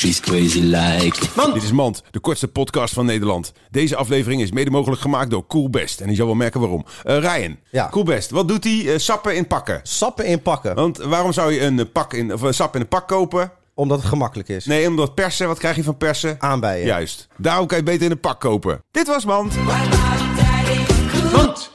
She's crazy like. Dit is Mand, de kortste podcast van Nederland. Deze aflevering is mede mogelijk gemaakt door Cool Best. En je zal wel merken waarom. Eh Ryan, Ja. Cool Best, wat doet hij? Eh, sappen in pakken. Sappen inpakken, Want waarom zou je een, eh, pak in, of een sap in een pak kopen? omdat het gemakkelijk is. Nee, omdat persen, wat krijg je van persen? Aanbijen. Juist. Daarom kan je beter in een pak kopen. Dit was Mand. Want